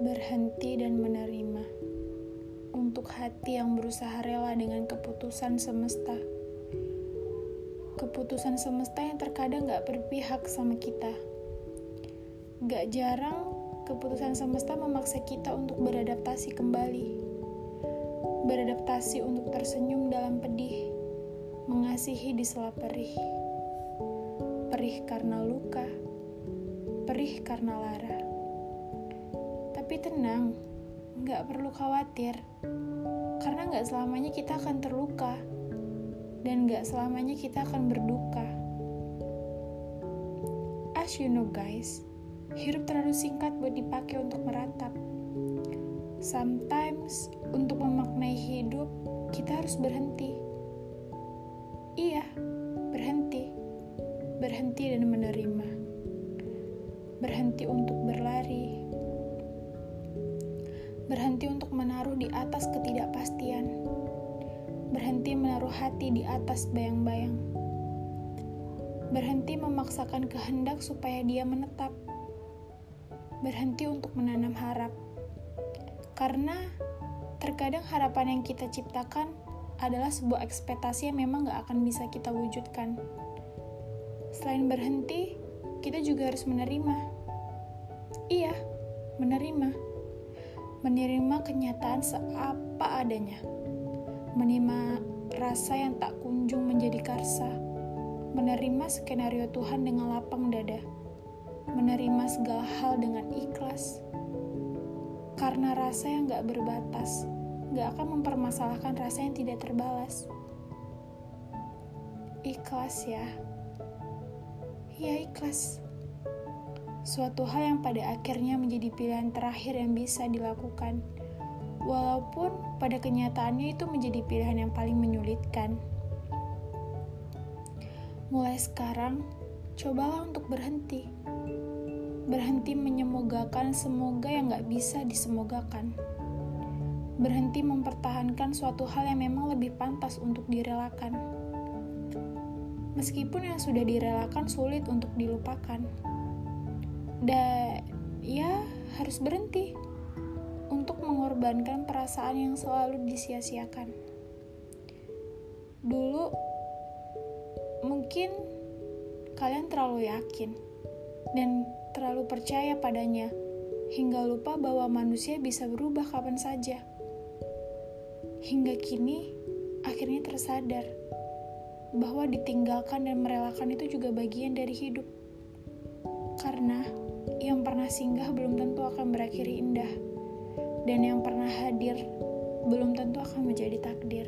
berhenti dan menerima. Untuk hati yang berusaha rela dengan keputusan semesta. Keputusan semesta yang terkadang gak berpihak sama kita. Gak jarang keputusan semesta memaksa kita untuk beradaptasi kembali. Beradaptasi untuk tersenyum dalam pedih, mengasihi di sela perih. Perih karena luka, perih karena lara. Tapi tenang, nggak perlu khawatir, karena nggak selamanya kita akan terluka, dan nggak selamanya kita akan berduka. As you know guys, hidup terlalu singkat buat dipakai untuk meratap. Sometimes, untuk memaknai hidup, kita harus berhenti. Iya, berhenti. Berhenti dan menerima. Berhenti untuk berlari, berhenti untuk menaruh di atas ketidakpastian, berhenti menaruh hati di atas bayang-bayang, berhenti memaksakan kehendak supaya dia menetap, berhenti untuk menanam harap, karena terkadang harapan yang kita ciptakan adalah sebuah ekspektasi yang memang gak akan bisa kita wujudkan. Selain berhenti, kita juga harus menerima. Iya, menerima menerima kenyataan seapa adanya, menerima rasa yang tak kunjung menjadi karsa, menerima skenario Tuhan dengan lapang dada, menerima segala hal dengan ikhlas, karena rasa yang gak berbatas gak akan mempermasalahkan rasa yang tidak terbalas. Ikhlas ya, ya ikhlas suatu hal yang pada akhirnya menjadi pilihan terakhir yang bisa dilakukan, walaupun pada kenyataannya itu menjadi pilihan yang paling menyulitkan. Mulai sekarang, cobalah untuk berhenti. Berhenti menyemogakan semoga yang gak bisa disemogakan. Berhenti mempertahankan suatu hal yang memang lebih pantas untuk direlakan. Meskipun yang sudah direlakan sulit untuk dilupakan dan ya harus berhenti untuk mengorbankan perasaan yang selalu disia-siakan. Dulu mungkin kalian terlalu yakin dan terlalu percaya padanya hingga lupa bahwa manusia bisa berubah kapan saja. Hingga kini akhirnya tersadar bahwa ditinggalkan dan merelakan itu juga bagian dari hidup. Karena yang pernah singgah belum tentu akan berakhir indah, dan yang pernah hadir belum tentu akan menjadi takdir.